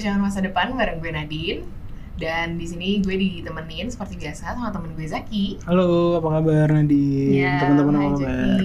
Perjuangan Masa Depan bareng gue Nadine dan di sini gue ditemenin seperti biasa sama temen gue Zaki. Halo, apa kabar Nadine? Ya, Teman-teman apa kabar?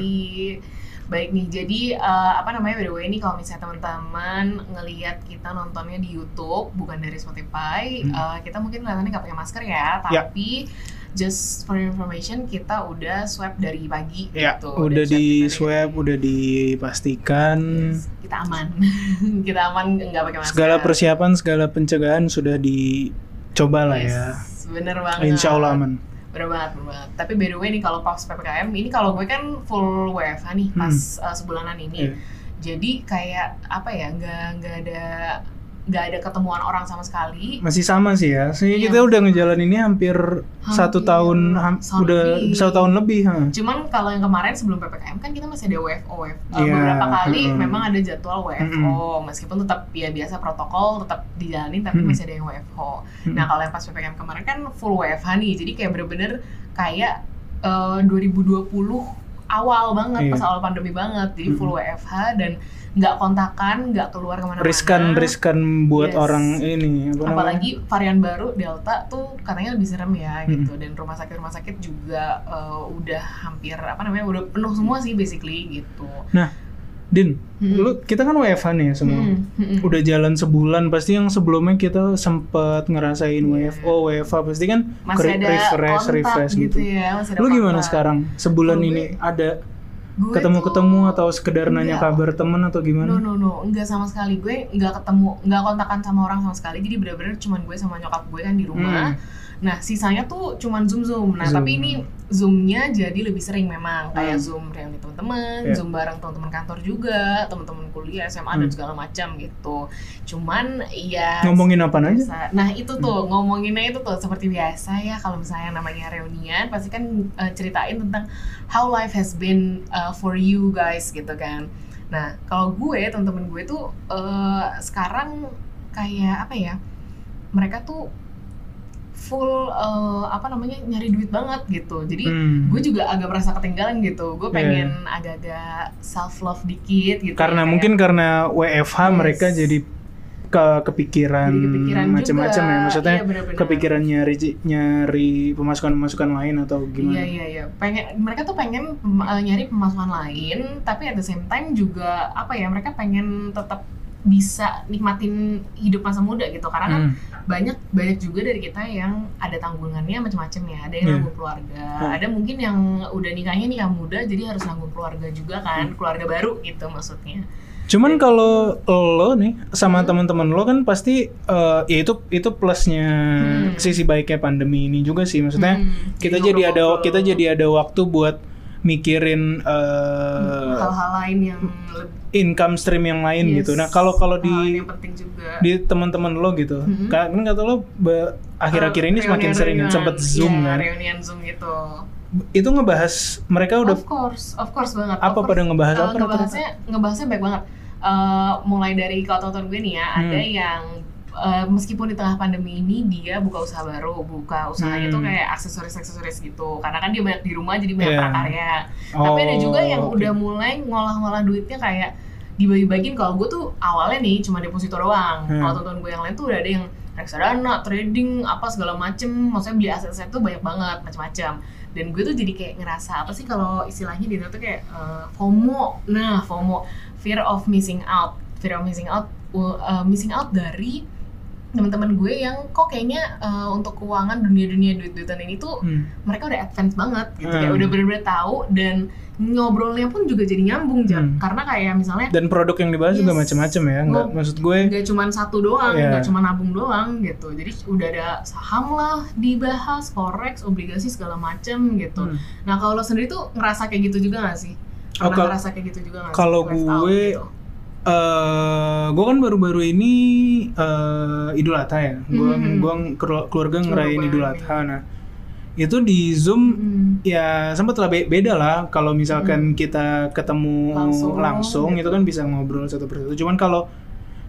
Baik nih, jadi eh, apa namanya by the way ini kalau misalnya teman-teman ngelihat kita nontonnya di YouTube bukan dari Spotify, Hmm. eh, kita mungkin kelihatannya nggak pakai masker ya, Ya. tapi just for information kita udah swab dari pagi Ya, gitu. udah Dan di swab, udah dipastikan Yes, kita aman, kita aman nggak pakai masker. segala persiapan, segala pencegahan sudah dicoba lah ya. Yes, bener banget. Insya Allah aman. Bener banget, bener banget. Tapi by the way nih kalau pas PPKM, ini kalau gue kan full WFH nih pas uh, sebulanan ini. Iya. Jadi kayak apa ya, nggak nggak ada nggak ada ketemuan orang sama sekali. Masih sama sih ya. Sih Iya. kita udah ngejalanin ini hampir, satu Hampir tahun, ham- udah lebih. satu tahun lebih. ha. Cuman kalau yang kemarin sebelum PPKM kan kita masih ada WFO, WFO. Uh, Iya, beberapa kali mm-mm. memang ada jadwal WFO, meskipun tetap ya biasa protokol tetap dijalanin tapi Mm-mm. masih ada yang WFO. Mm-mm. Nah kalau yang pas PPKM kemarin kan full WFH nih, jadi kayak bener-bener kayak eh, 2020 awal banget, Iya. pas awal pandemi banget, jadi full Mm-mm. WFH dan nggak kontakan, nggak keluar ke mana-mana. Riskan, riskan buat Yes. orang ini. Apa namanya? Apalagi varian baru Delta tuh katanya lebih serem ya Mm-mm. gitu, dan rumah sakit rumah sakit juga eh, udah hampir apa namanya udah penuh semua sih basically gitu. Din, Mm. lu kita kan WFH nih ya semua. Mm, mm, mm. Udah jalan sebulan pasti yang sebelumnya kita sempet ngerasain Iya. WFO, WFA pasti kan masih ada refresh, kontak refresh gitu, gitu. ya, masih ada Lu gimana sekarang? Sebulan Kalau ini ada Gue ketemu-ketemu tuh- atau sekedar nanya Enggak. kabar temen atau No gimana? no no, enggak sama sekali gue nggak ketemu, nggak kontakan sama orang sama sekali. Jadi bener-bener cuman gue sama nyokap gue kan di rumah. Hmm. Nah sisanya tuh cuman zoom zoom. Nah Zoom. tapi ini zoomnya jadi lebih sering memang kayak Hmm. zoom reuni teman-teman, Iya. zoom bareng teman-teman kantor juga, teman-teman kuliah SMA dan Hmm. segala macam gitu. Cuman ya Ngomongin apa aja? Nah itu tuh ngomonginnya itu tuh seperti biasa ya kalau misalnya namanya reunian pasti kan eh, ceritain tentang how life has been uh, for you guys gitu kan. Nah kalau gue teman-teman gue tuh eh, sekarang kayak apa ya mereka tuh full eh, apa namanya nyari duit banget gitu. Jadi Hmm. gue juga agak merasa ketinggalan gitu. Gue Iya. pengen agak-agak self love dikit gitu. Karena ya, mungkin karena WFH Yes. mereka jadi ke kepikiran, Jadi kepikiran macam-macam ya. Maksudnya Iya, bener-bener. kepikiran nyari nyari pemasukan-pemasukan lain atau gimana? Iya iya iya. Pengen mereka tuh pengen eh, nyari pemasukan lain, tapi at the same time juga apa ya mereka pengen tetap bisa nikmatin hidup masa muda gitu. Karena kan Hmm. Banyak banyak juga dari kita yang ada tanggungannya macam-macam ya. Ada yang nanggung keluarga, Hmm. ada mungkin yang udah nikahnya nikah muda jadi harus nanggung keluarga juga kan, Hmm. keluarga baru gitu maksudnya. Cuman kalau lo nih sama Hmm. teman-teman lo kan pasti eh, ya itu itu plusnya Hmm. sisi baiknya pandemi ini juga sih maksudnya Hmm, kita jadi ada ngobrol-ngobrol. kita jadi ada waktu buat mikirin eh, hal-hal lain yang lebih income stream yang lain Yes. gitu. Nah kalau kalau di yang penting juga. di teman-teman lo gitu, Mhm. kan kan kata lo akhir-akhir ini semakin sering sempet zoom Iya, kan. reunian zoom gitu. Itu ngebahas mereka udah of course, of course banget. apa course. pada ngebahas Eh, apa? ngebahasnya ngebahasnya baik banget. Eh, mulai dari kalau tonton gue nih ya, Hmm. ada yang eh, meskipun di tengah pandemi ini dia buka usaha baru, buka usahanya tuh Hmm. kayak aksesoris-aksesoris gitu. Karena kan dia banyak di rumah jadi banyak Iya. prakarya. Tapi ada juga yang Oh, oke. udah mulai ngolah-ngolah duitnya kayak dibagi-bagiin kalau gue tuh awalnya nih cuma deposito doang. Hmm. Kalau tonton gue yang lain tuh udah ada yang reksadana, trading, apa segala macem. Maksudnya beli aset-aset tuh banyak banget, macam-macam. Dan gue tuh jadi kayak ngerasa apa sih kalau istilahnya di Indo tuh kayak eh, FOMO. Nah, FOMO, fear of missing out, fear of missing out, uh, missing out dari teman-teman gue yang kok kayaknya eh, untuk keuangan dunia-dunia duit-duitan ini tuh Hmm. mereka udah advance banget gitu Hmm. kayak udah bener-bener tahu dan ngobrolnya pun juga jadi nyambung Jam. Hmm. karena kayak misalnya Dan produk yang dibahas juga Yes. macam-macam ya. Nggak, maksud gue nggak cuma satu doang Iya. nggak cuma nabung doang gitu jadi udah ada saham lah dibahas forex obligasi segala macem gitu Hmm. nah kalau lo sendiri tuh ngerasa kayak gitu juga gak sih Oh, pernah kal- ngerasa kayak gitu juga gak sih kalau gue gitu? Eh gue kan baru-baru ini eh Idul Adha ya. Gue Mhm. gua kelu- keluarga ngerayain. Idul Adha. Nah, itu di Zoom Hmm. ya sempat lah be- beda lah kalau misalkan kita ketemu Langsung, langsung, gitu. itu kan bisa ngobrol satu persatu. Cuman kalau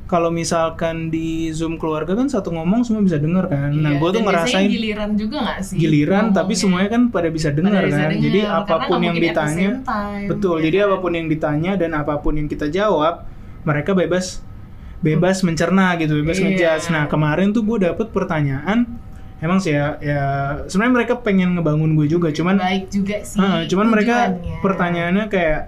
kalau misalkan di Zoom keluarga kan satu ngomong semua bisa denger kan. Nah, Iya, gue tuh ngerasain giliran juga gak sih giliran tapi ngomongnya? semuanya kan pada bisa Pada dengar bisa kan. denger, Jadi apa pun nggak yang ditanya Betul. ya Jadi kan? apa pun yang ditanya dan apa pun yang kita jawab, mereka bebas bebas mencerna gitu, bebas Iya. ngejudge. Nah kemarin tuh gue dapet pertanyaan, emang sih ya, ya sebenarnya mereka pengen ngebangun gue juga, cuman baik juga sih Heeh, cuman mereka pertanyaannya kayak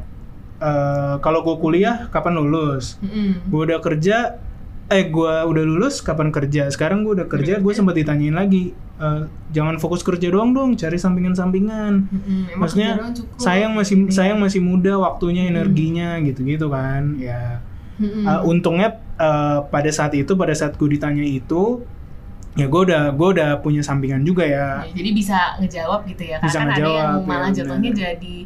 eh, kalau gue kuliah kapan lulus? Mm-mm. Gue udah kerja, eh gue udah lulus kapan kerja? Sekarang gue udah kerja, gue sempat ditanyain lagi, eh, jangan fokus kerja doang dong, cari sampingan-sampingan. Mm-mm. Emang Maksudnya kerja doang cukup. sayang masih Gini. sayang masih muda, waktunya, energinya gitu-gitu kan. Ya Mm-mm. eh, untungnya eh, pada saat itu, pada saat gue ditanya itu, ya gue udah gue udah punya sampingan juga ya. Ya, jadi bisa ngejawab gitu ya Bisa karena kan ada yang ngejawab, malah ya, jatuhnya jadi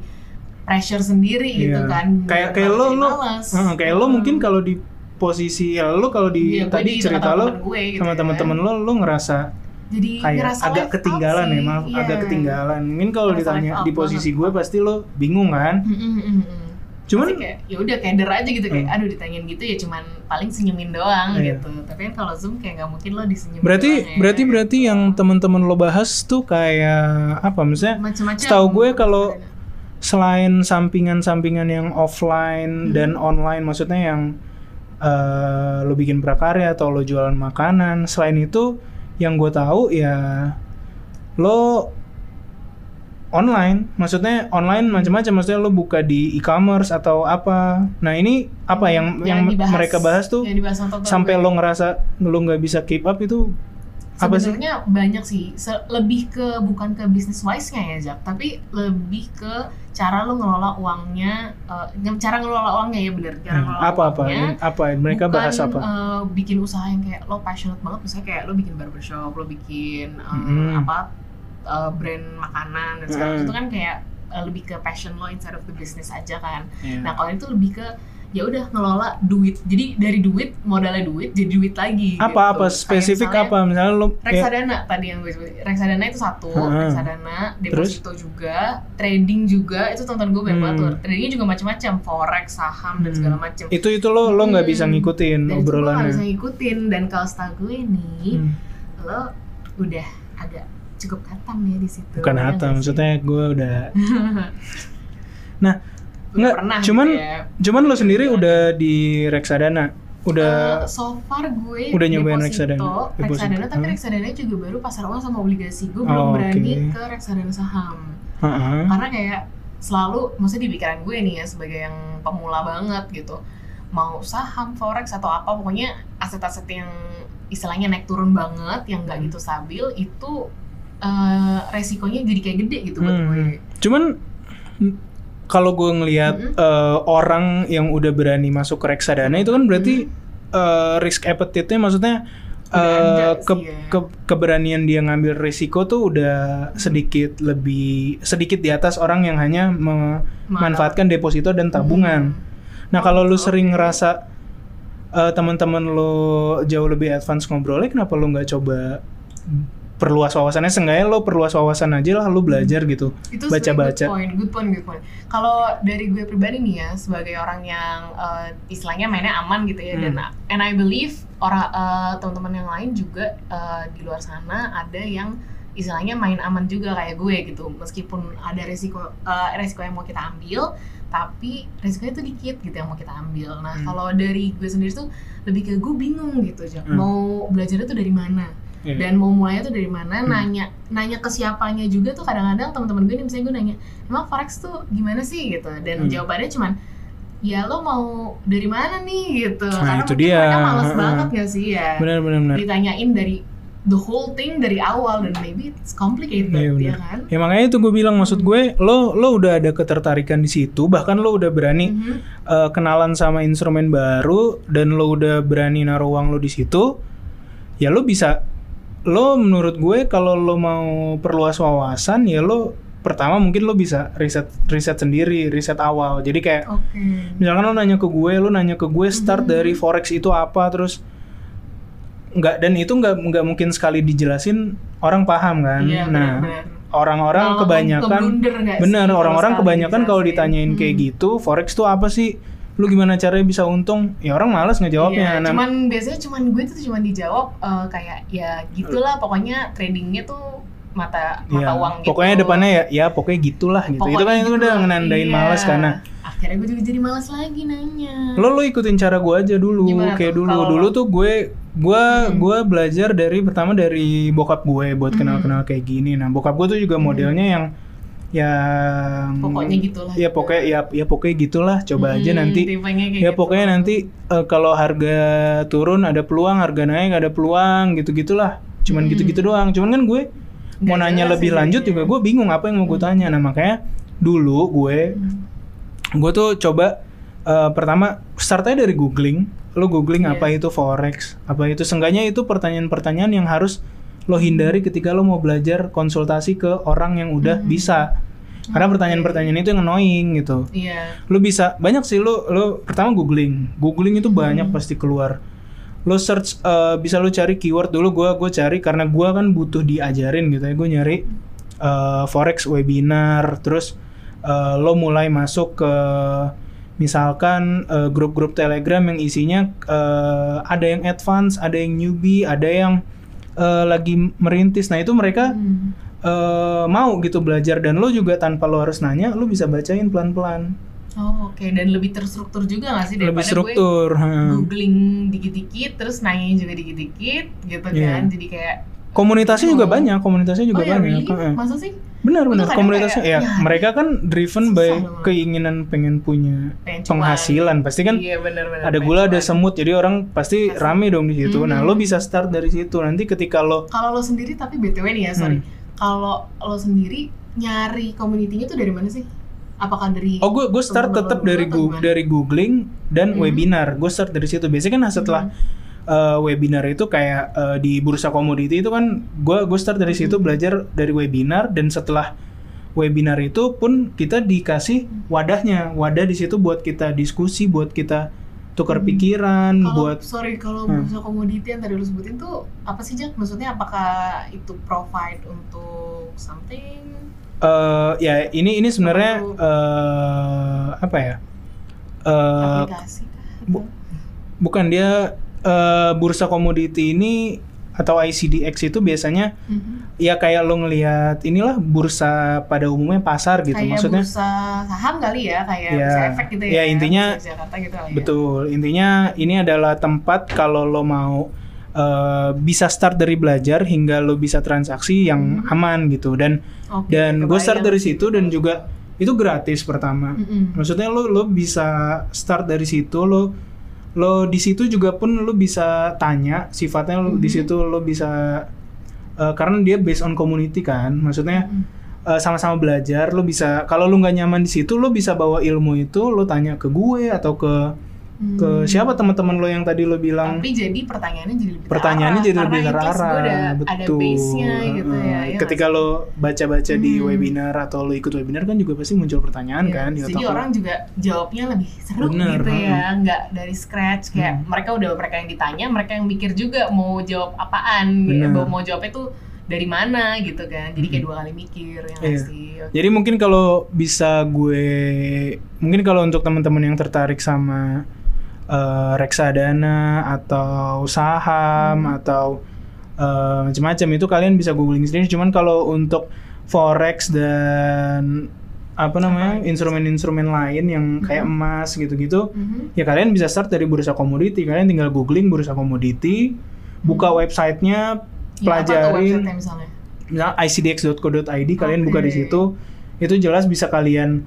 pressure sendiri gitu Iya. kan Kayak kayak lo lo. Heeh, kayak lo mungkin kalau di posisi ya lo kalau di Iya, gue tadi di cerita lo gue gitu sama ya. teman-teman lo lo ngerasa jadi kayak ngerasa agak ketinggalan sih. ya maaf Iya. agak ketinggalan mungkin kalau ditanya di posisi banget. gue pasti lo bingung kan Mm, mm, mm, mm. Cuman kayak ya udah keder aja gitu kayak Hmm. aduh ditanyain gitu ya cuman paling senyumin doang Iya. gitu tapi kan kalau zoom kayak nggak mungkin lo disenyumin berarti doang ya. berarti berarti yang teman-teman lo bahas tuh kayak apa macam-macam setahu gue kalau selain sampingan-sampingan yang offline Hmm. dan online maksudnya yang eh, lo bikin prakarya atau lo jualan makanan selain itu yang gue tahu ya lo online. Maksudnya online macam-macam. Maksudnya lo buka di e-commerce atau apa. Nah ini apa yang yang dibahas- mereka bahas tuh yang dibahas sampai gue. lo ngerasa lo nggak bisa keep up itu apa sih? Sebenarnya banyak sih, Se- lebih ke bukan ke business wise-nya ya Jack, tapi lebih ke cara lo ngelola uangnya, eh, cara ngelola uangnya ya bener, cara Hmm, ngelola apa apa uangnya. apa? Mereka bukan, bahas apa? eh, bikin usaha yang kayak lo passionate banget, misalnya kayak lo bikin barbershop, lo bikin eh, Mm-mm. apa eh, brand makanan dan segala Mm. macam itu kan kayak eh, lebih ke passion lo instead of the business aja kan. Iya. Nah kalau itu lebih ke ya udah ngelola duit, jadi dari duit modalnya duit jadi duit lagi. apa gitu. apa Kayak spesifik misalnya- apa misalnya lo ya, Reksadana tadi yang gue sebutin. Reksadana itu satu, Heeh. reksadana, deposito juga, trading juga, itu tonton gue banyak Hmm. banget tuh. Tradingnya juga macam-macam, forex, saham dan Hmm. segala macam. itu itu lo lo nggak Hmm. bisa ngikutin Dan nggak obrolannya bisa ngikutin dan kalau setahu gue nih, Hmm. lo udah agak cukup katam ya di situ. bukan ya hatam maksudnya gue udah nah nggak pernah cuman gitu ya. cuman lo sendiri udah di reksadana udah so far gue udah nyobain reksadana? reksadana, Deposito. tapi reksadana juga baru pasar uang sama obligasi. Gue Oh, belum berani oke. ke reksadana saham. Heeh. karena kayak selalu maksudnya di pikiran gue nih ya sebagai yang pemula banget gitu mau saham forex atau apa pokoknya aset-aset yang istilahnya naik turun banget yang nggak Hmm. gitu stabil itu eh, resikonya jadi kayak gede gitu buat Hmm. gue cuman mm, kalau gue ngelihat Mm-mm. eh, orang yang udah berani masuk ke reksadana itu kan berarti eh, risk appetite-nya maksudnya eh, ke, sih ya. ke- keberanian dia ngambil risiko tuh udah sedikit lebih sedikit di atas orang yang hanya memanfaatkan deposito dan tabungan. Nah kalau lu Oke. sering ngerasa eh, teman-teman lo jauh lebih advance ngobrolnya, kenapa lu nggak coba perluas wawasannya? Seenggaknya lo perluas wawasan aja lah, lu belajar gitu. itu baca-baca. good point, good point, good point. Kalau dari gue pribadi nih ya, sebagai orang yang eh, istilahnya mainnya aman gitu ya, Hmm. dan and I believe orang eh, teman-teman yang lain juga eh, di luar sana ada yang istilahnya main aman juga kayak gue gitu, meskipun ada resiko eh, resiko yang mau kita ambil, tapi resikonya tuh dikit gitu yang mau kita ambil. Nah Hmm. kalau dari gue sendiri tuh lebih ke gue bingung gitu. Hmm. mau belajarnya tuh dari mana? Iya. dan mau mulainya tuh dari mana Hmm. nanya nanya ke siapanya juga tuh kadang-kadang teman-teman gue nih misalnya gue nanya emang forex tuh gimana sih gitu dan Hmm. jawabannya cuman ya lo mau dari mana nih gitu Nah, itu mungkin dia. mereka males banget gak sih ya Benar-benar. benar. ditanyain dari the whole thing dari awal dan maybe it's complicated Iya, ya benar. kan Ya makanya itu gue bilang maksud gue lo lo udah ada ketertarikan di situ bahkan lo udah berani Mhm. eh, kenalan sama instrumen baru dan lo udah berani naruh uang lo di situ ya lo bisa lo menurut gue kalau lo mau perluas wawasan ya lo pertama mungkin lo bisa riset riset sendiri riset awal. Jadi kayak oke. misalkan lo nanya ke gue lo nanya ke gue start Mhm. dari forex itu apa terus nggak dan itu nggak nggak mungkin sekali dijelasin orang paham kan? Iya, nah orang-orang kebanyakan bener orang-orang kebanyakan kalau ditanyain kayak Hmm. gitu forex tuh apa sih lu gimana caranya bisa untung ya orang malas ngejawabnya Iya, Nah, cuman biasanya cuman gue tuh cuman dijawab eh, kayak ya gitulah pokoknya tradingnya tuh mata mata Iya. uang gitu. Pokoknya depannya ya ya pokoknya gitulah gitu. itu Pokoknya kan itu gitu udah lah. ngenandain Iya. males karena akhirnya gue juga jadi malas lagi nanya. lo lo ikutin cara gue aja dulu Gimana kayak tuh? dulu Kalau dulu tuh gue gue Hmm. gue belajar dari pertama dari bokap gue buat Hmm. kenal-kenal kayak gini nah bokap gue tuh juga Hmm. modelnya yang yang Pokoknya gitulah. ya pokoknya ya ya pokoknya gitulah coba aja Hmm, nanti tipenya kayak ya gitu. pokoknya nanti eh, kalau harga turun ada peluang harga naik ada peluang gitu gitulah cuman Hmm. gitu-gitu doang cuman kan gue mau Nggak nanya lebih ya lanjut jadinya. juga gue bingung apa yang mau gue tanya nah makanya dulu gue Hmm. gue tuh coba eh, pertama start aja dari googling lo googling Iya. apa itu forex apa itu seenggaknya itu pertanyaan-pertanyaan yang harus lo hindari ketika lo mau belajar konsultasi ke orang yang udah Hmm. bisa karena pertanyaan-pertanyaan itu yang annoying gitu Iya. lo bisa banyak sih lo lo pertama googling googling itu banyak Hmm. pasti keluar lo search eh, bisa lo cari keyword dulu gua gue cari karena gua kan butuh diajarin gitu ya gue nyari eh, forex webinar terus eh, lo mulai masuk ke misalkan grup-grup telegram yang isinya eh, ada yang advance ada yang newbie ada yang eh, lagi merintis. Nah itu mereka Hmm. eh, mau gitu belajar. Dan lo juga tanpa lo harus nanya lo bisa bacain pelan-pelan. Oh, oke. Dan lebih terstruktur juga gak sih daripada lebih struktur gue googling dikit-dikit terus nanya juga dikit-dikit gitu Iya. kan. Jadi kayak komunitasnya juga Oh. banyak komunitasnya juga oh ya banyak really? Heeh. masa sih benar benar komunitasnya kayak, ya ya, mereka kan driven by banget. keinginan pengen punya Pengen penghasilan pasti kan iya bener-bener ada pengen gula ada semut jadi orang pasti Pasti. rame dong di situ nah Mhm. lo bisa start dari situ nanti ketika lo kalau lo sendiri tapi btw nih ya sorry Hmm. kalau lo sendiri nyari community-nya tuh dari mana sih apakah dari oh gue gue start tetap dari gu- dari googling dan Mhm. webinar gue start dari situ biasanya kan setelah eh, webinar itu kayak eh, di bursa komoditi itu kan gue gue start dari situ Mhm. belajar dari webinar dan setelah webinar itu pun kita dikasih wadahnya wadah di situ buat kita diskusi buat kita tukar Hmm. pikiran kalau buat sorry kalau Hmm. bursa komoditi yang tadi lo sebutin tuh apa sih Jack maksudnya apakah itu provide untuk something eh, ya ini ini sebenarnya eh, apa ya Eh, aplikasi kah? bu- bukan dia eh, bursa komoditi ini atau ICDX itu biasanya Mhm. ya kayak lo ngelihat inilah bursa pada umumnya pasar gitu kayak maksudnya bursa saham kali ya kayak Ya. bursa efek gitu ya Ya, intinya- Jakarta gitu ya betul intinya ini adalah tempat kalau lo mau eh, bisa start dari belajar hingga lo bisa transaksi yang Hmm. aman gitu dan Oke, dan gue start dari situ dan juga itu gratis pertama Mm-mm. maksudnya lo lo bisa start dari situ lo lo di situ juga pun lo bisa tanya sifatnya lo di Mhm. situ lo bisa eh, karena dia based on community kan maksudnya Mm-mm. eh, sama-sama belajar lo bisa kalau lo nggak nyaman di situ lo bisa bawa ilmu itu lo tanya ke gue atau ke ke Hmm. siapa teman-teman lo yang tadi lo bilang tapi jadi pertanyaannya jadi lebih pertanyaannya terarah, jadi lebih terarah udah betul ada base-nya gitu ya, Heeh. ya nggak ketika lo baca-baca di Hmm. webinar atau lo ikut webinar kan juga pasti muncul pertanyaan Iya, kan di jadi otak lo. orang juga jawabnya lebih seru Bener, gitu ya nggak dari scratch kayak Hmm. mereka udah mereka yang ditanya mereka yang mikir juga mau jawab apaan. Bener. mau jawabnya tuh dari mana gitu kan jadi kayak Hmm. dua kali mikir ya nggak Iya. sih Oke. Jadi mungkin kalau bisa gue, mungkin kalau untuk teman-teman yang tertarik sama eh, reksadana atau saham Hmm. atau eh, macam-macam itu kalian bisa googling sendiri. Cuman kalau untuk forex dan apa namanya instrumen-instrumen lain yang kayak Mhm. emas gitu-gitu, Mhm. ya kalian bisa start dari bursa komoditi. Kalian tinggal googling bursa komoditi, buka Hmm. websitenya, Ya, apa tuh pelajarin website-nya misalnya misalnya icdx.co.id kalian buka di situ itu jelas bisa kalian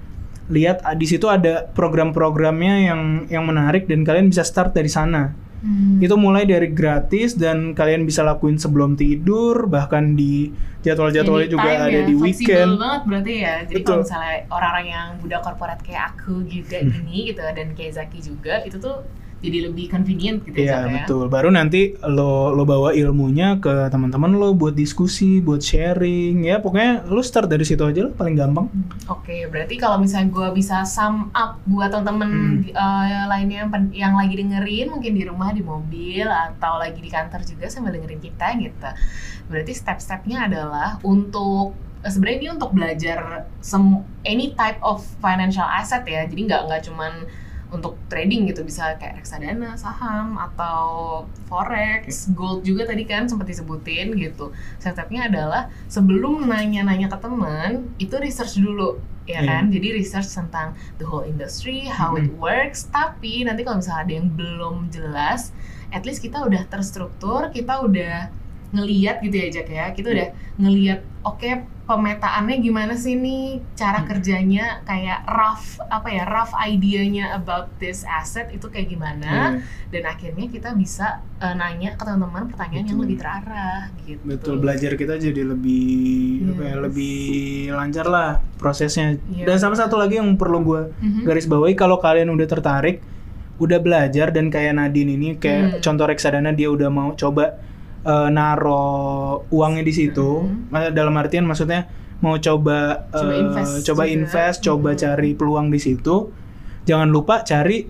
lihat ah, di situ ada program-programnya yang yang menarik dan kalian bisa start dari sana Hmm. itu mulai dari gratis dan kalian bisa lakuin sebelum tidur bahkan di jadwal-jadwalnya juga Anytime ada ya, di weekend banget berarti ya. Jadi Betul. kalau misalnya orang-orang yang budak korporat kayak aku juga Hmm. gini gitu dan kayak Zaki juga itu tuh jadi lebih convenient gitu ya. Iya ya. betul. Baru nanti lo lo bawa ilmunya ke teman-teman lo buat diskusi, buat sharing. Ya pokoknya lo start dari situ aja lah paling gampang. Oke, berarti kalau misalnya gue bisa sum up buat temen-temen Hmm. eh, lainnya yang, yang lagi dengerin, mungkin di rumah, di mobil, atau lagi di kantor juga sambil dengerin kita gitu. Berarti step-stepnya adalah untuk eh, sebenarnya ini untuk belajar sem any type of financial asset ya. Jadi nggak nggak cuman untuk trading gitu bisa kayak reksadana, saham atau forex, gold juga tadi kan sempat disebutin gitu. Step-stepnya adalah sebelum nanya-nanya ke teman itu research dulu ya Iya. kan. Jadi research tentang the whole industry, how it works. Tapi nanti kalau misalnya ada yang belum jelas, at least kita udah terstruktur, kita udah ngeliat gitu ya Jack ya. Kita udah ngeliat oke pemetaannya gimana sih nih cara kerjanya kayak rough apa ya rough idenya about this asset itu kayak gimana Iya. dan akhirnya kita bisa eh, nanya ke teman-teman pertanyaan yang Betul. lebih terarah gitu. Betul, belajar kita jadi lebih apa ya, Yes. lebih lancar lah prosesnya. Iya. Dan sama satu lagi yang perlu gue Mhm. garis bawahi kalau kalian udah tertarik, udah belajar dan kayak Nadine ini kayak Hmm. contoh reksadana dia udah mau coba eh, naro uangnya di situ. Mhm. Ma- Dalam artian maksudnya mau coba Coba eh, invest coba juga. invest, coba Mhm. cari peluang di situ. Jangan lupa cari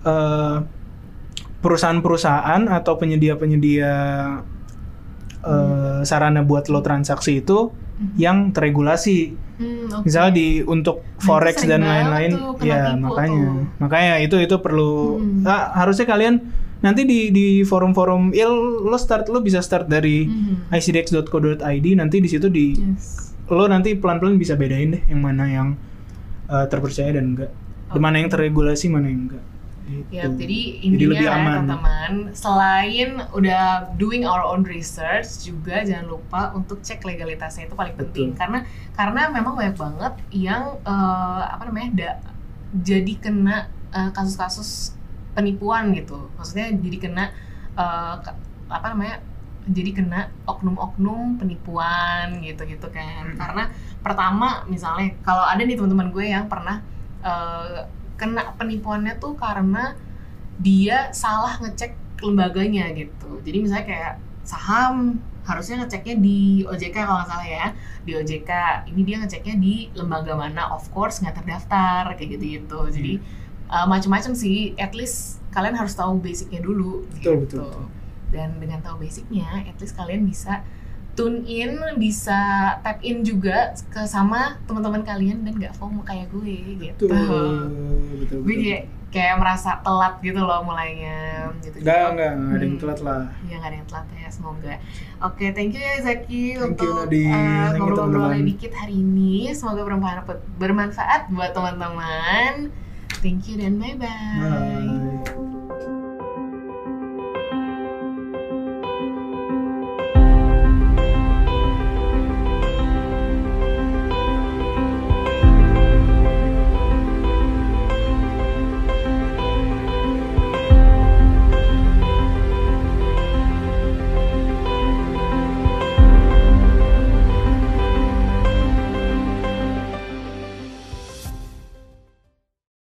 eh, perusahaan-perusahaan atau penyedia-penyedia eh, sarana buat lo transaksi itu Mhm. yang terregulasi. Hmm, oke. Misalnya di untuk Nah, forex dan lain-lain, ya makanya, tuh. makanya itu itu perlu. Hmm. ah, harusnya kalian nanti di di forum-forum, ya lo start lo bisa start dari Mhm. icdx.co.id nanti di situ di Yes. lo nanti pelan-pelan bisa bedain deh yang mana yang uh, terpercaya dan enggak, Oke. mana yang terregulasi mana yang enggak. Gitu. Ya, jadi Jadi intinya lebih ya aman. teman-teman, selain udah doing our own research, juga jangan lupa untuk cek legalitasnya itu paling penting Betul. karena karena memang banyak banget yang eh, apa namanya da, jadi kena eh, kasus-kasus penipuan gitu, maksudnya jadi kena ke- apa namanya jadi kena oknum-oknum penipuan gitu-gitu kan. Hmm. karena pertama misalnya kalau ada nih teman-teman gue yang pernah eh, kena penipuannya tuh karena dia salah ngecek lembaganya gitu. Jadi misalnya kayak saham harusnya ngeceknya di OJK kalau nggak salah ya. Di OJK ini dia ngeceknya di lembaga mana? Of course nggak terdaftar kayak gitu gitu jadi uh, macam-macam sih at least kalian harus tahu basicnya dulu Betul, gitu. betul, betul. dan dengan tahu basicnya at least kalian bisa tune in bisa tap in juga ke sama teman-teman kalian dan nggak FOMO kayak gue gitu Betul, betul, gue betul. kayak kayak merasa telat gitu loh mulainya gitu Enggak, enggak, enggak ada yang Hmm. telat lah. ya nggak ada yang telat ya semoga oke thank you ya Zaki Thank untuk uh, you, ngobrol-ngobrolnya teman-teman. dikit hari ini semoga bermanfaat bermanfaat buat teman-teman thank you dan bye bye Bye.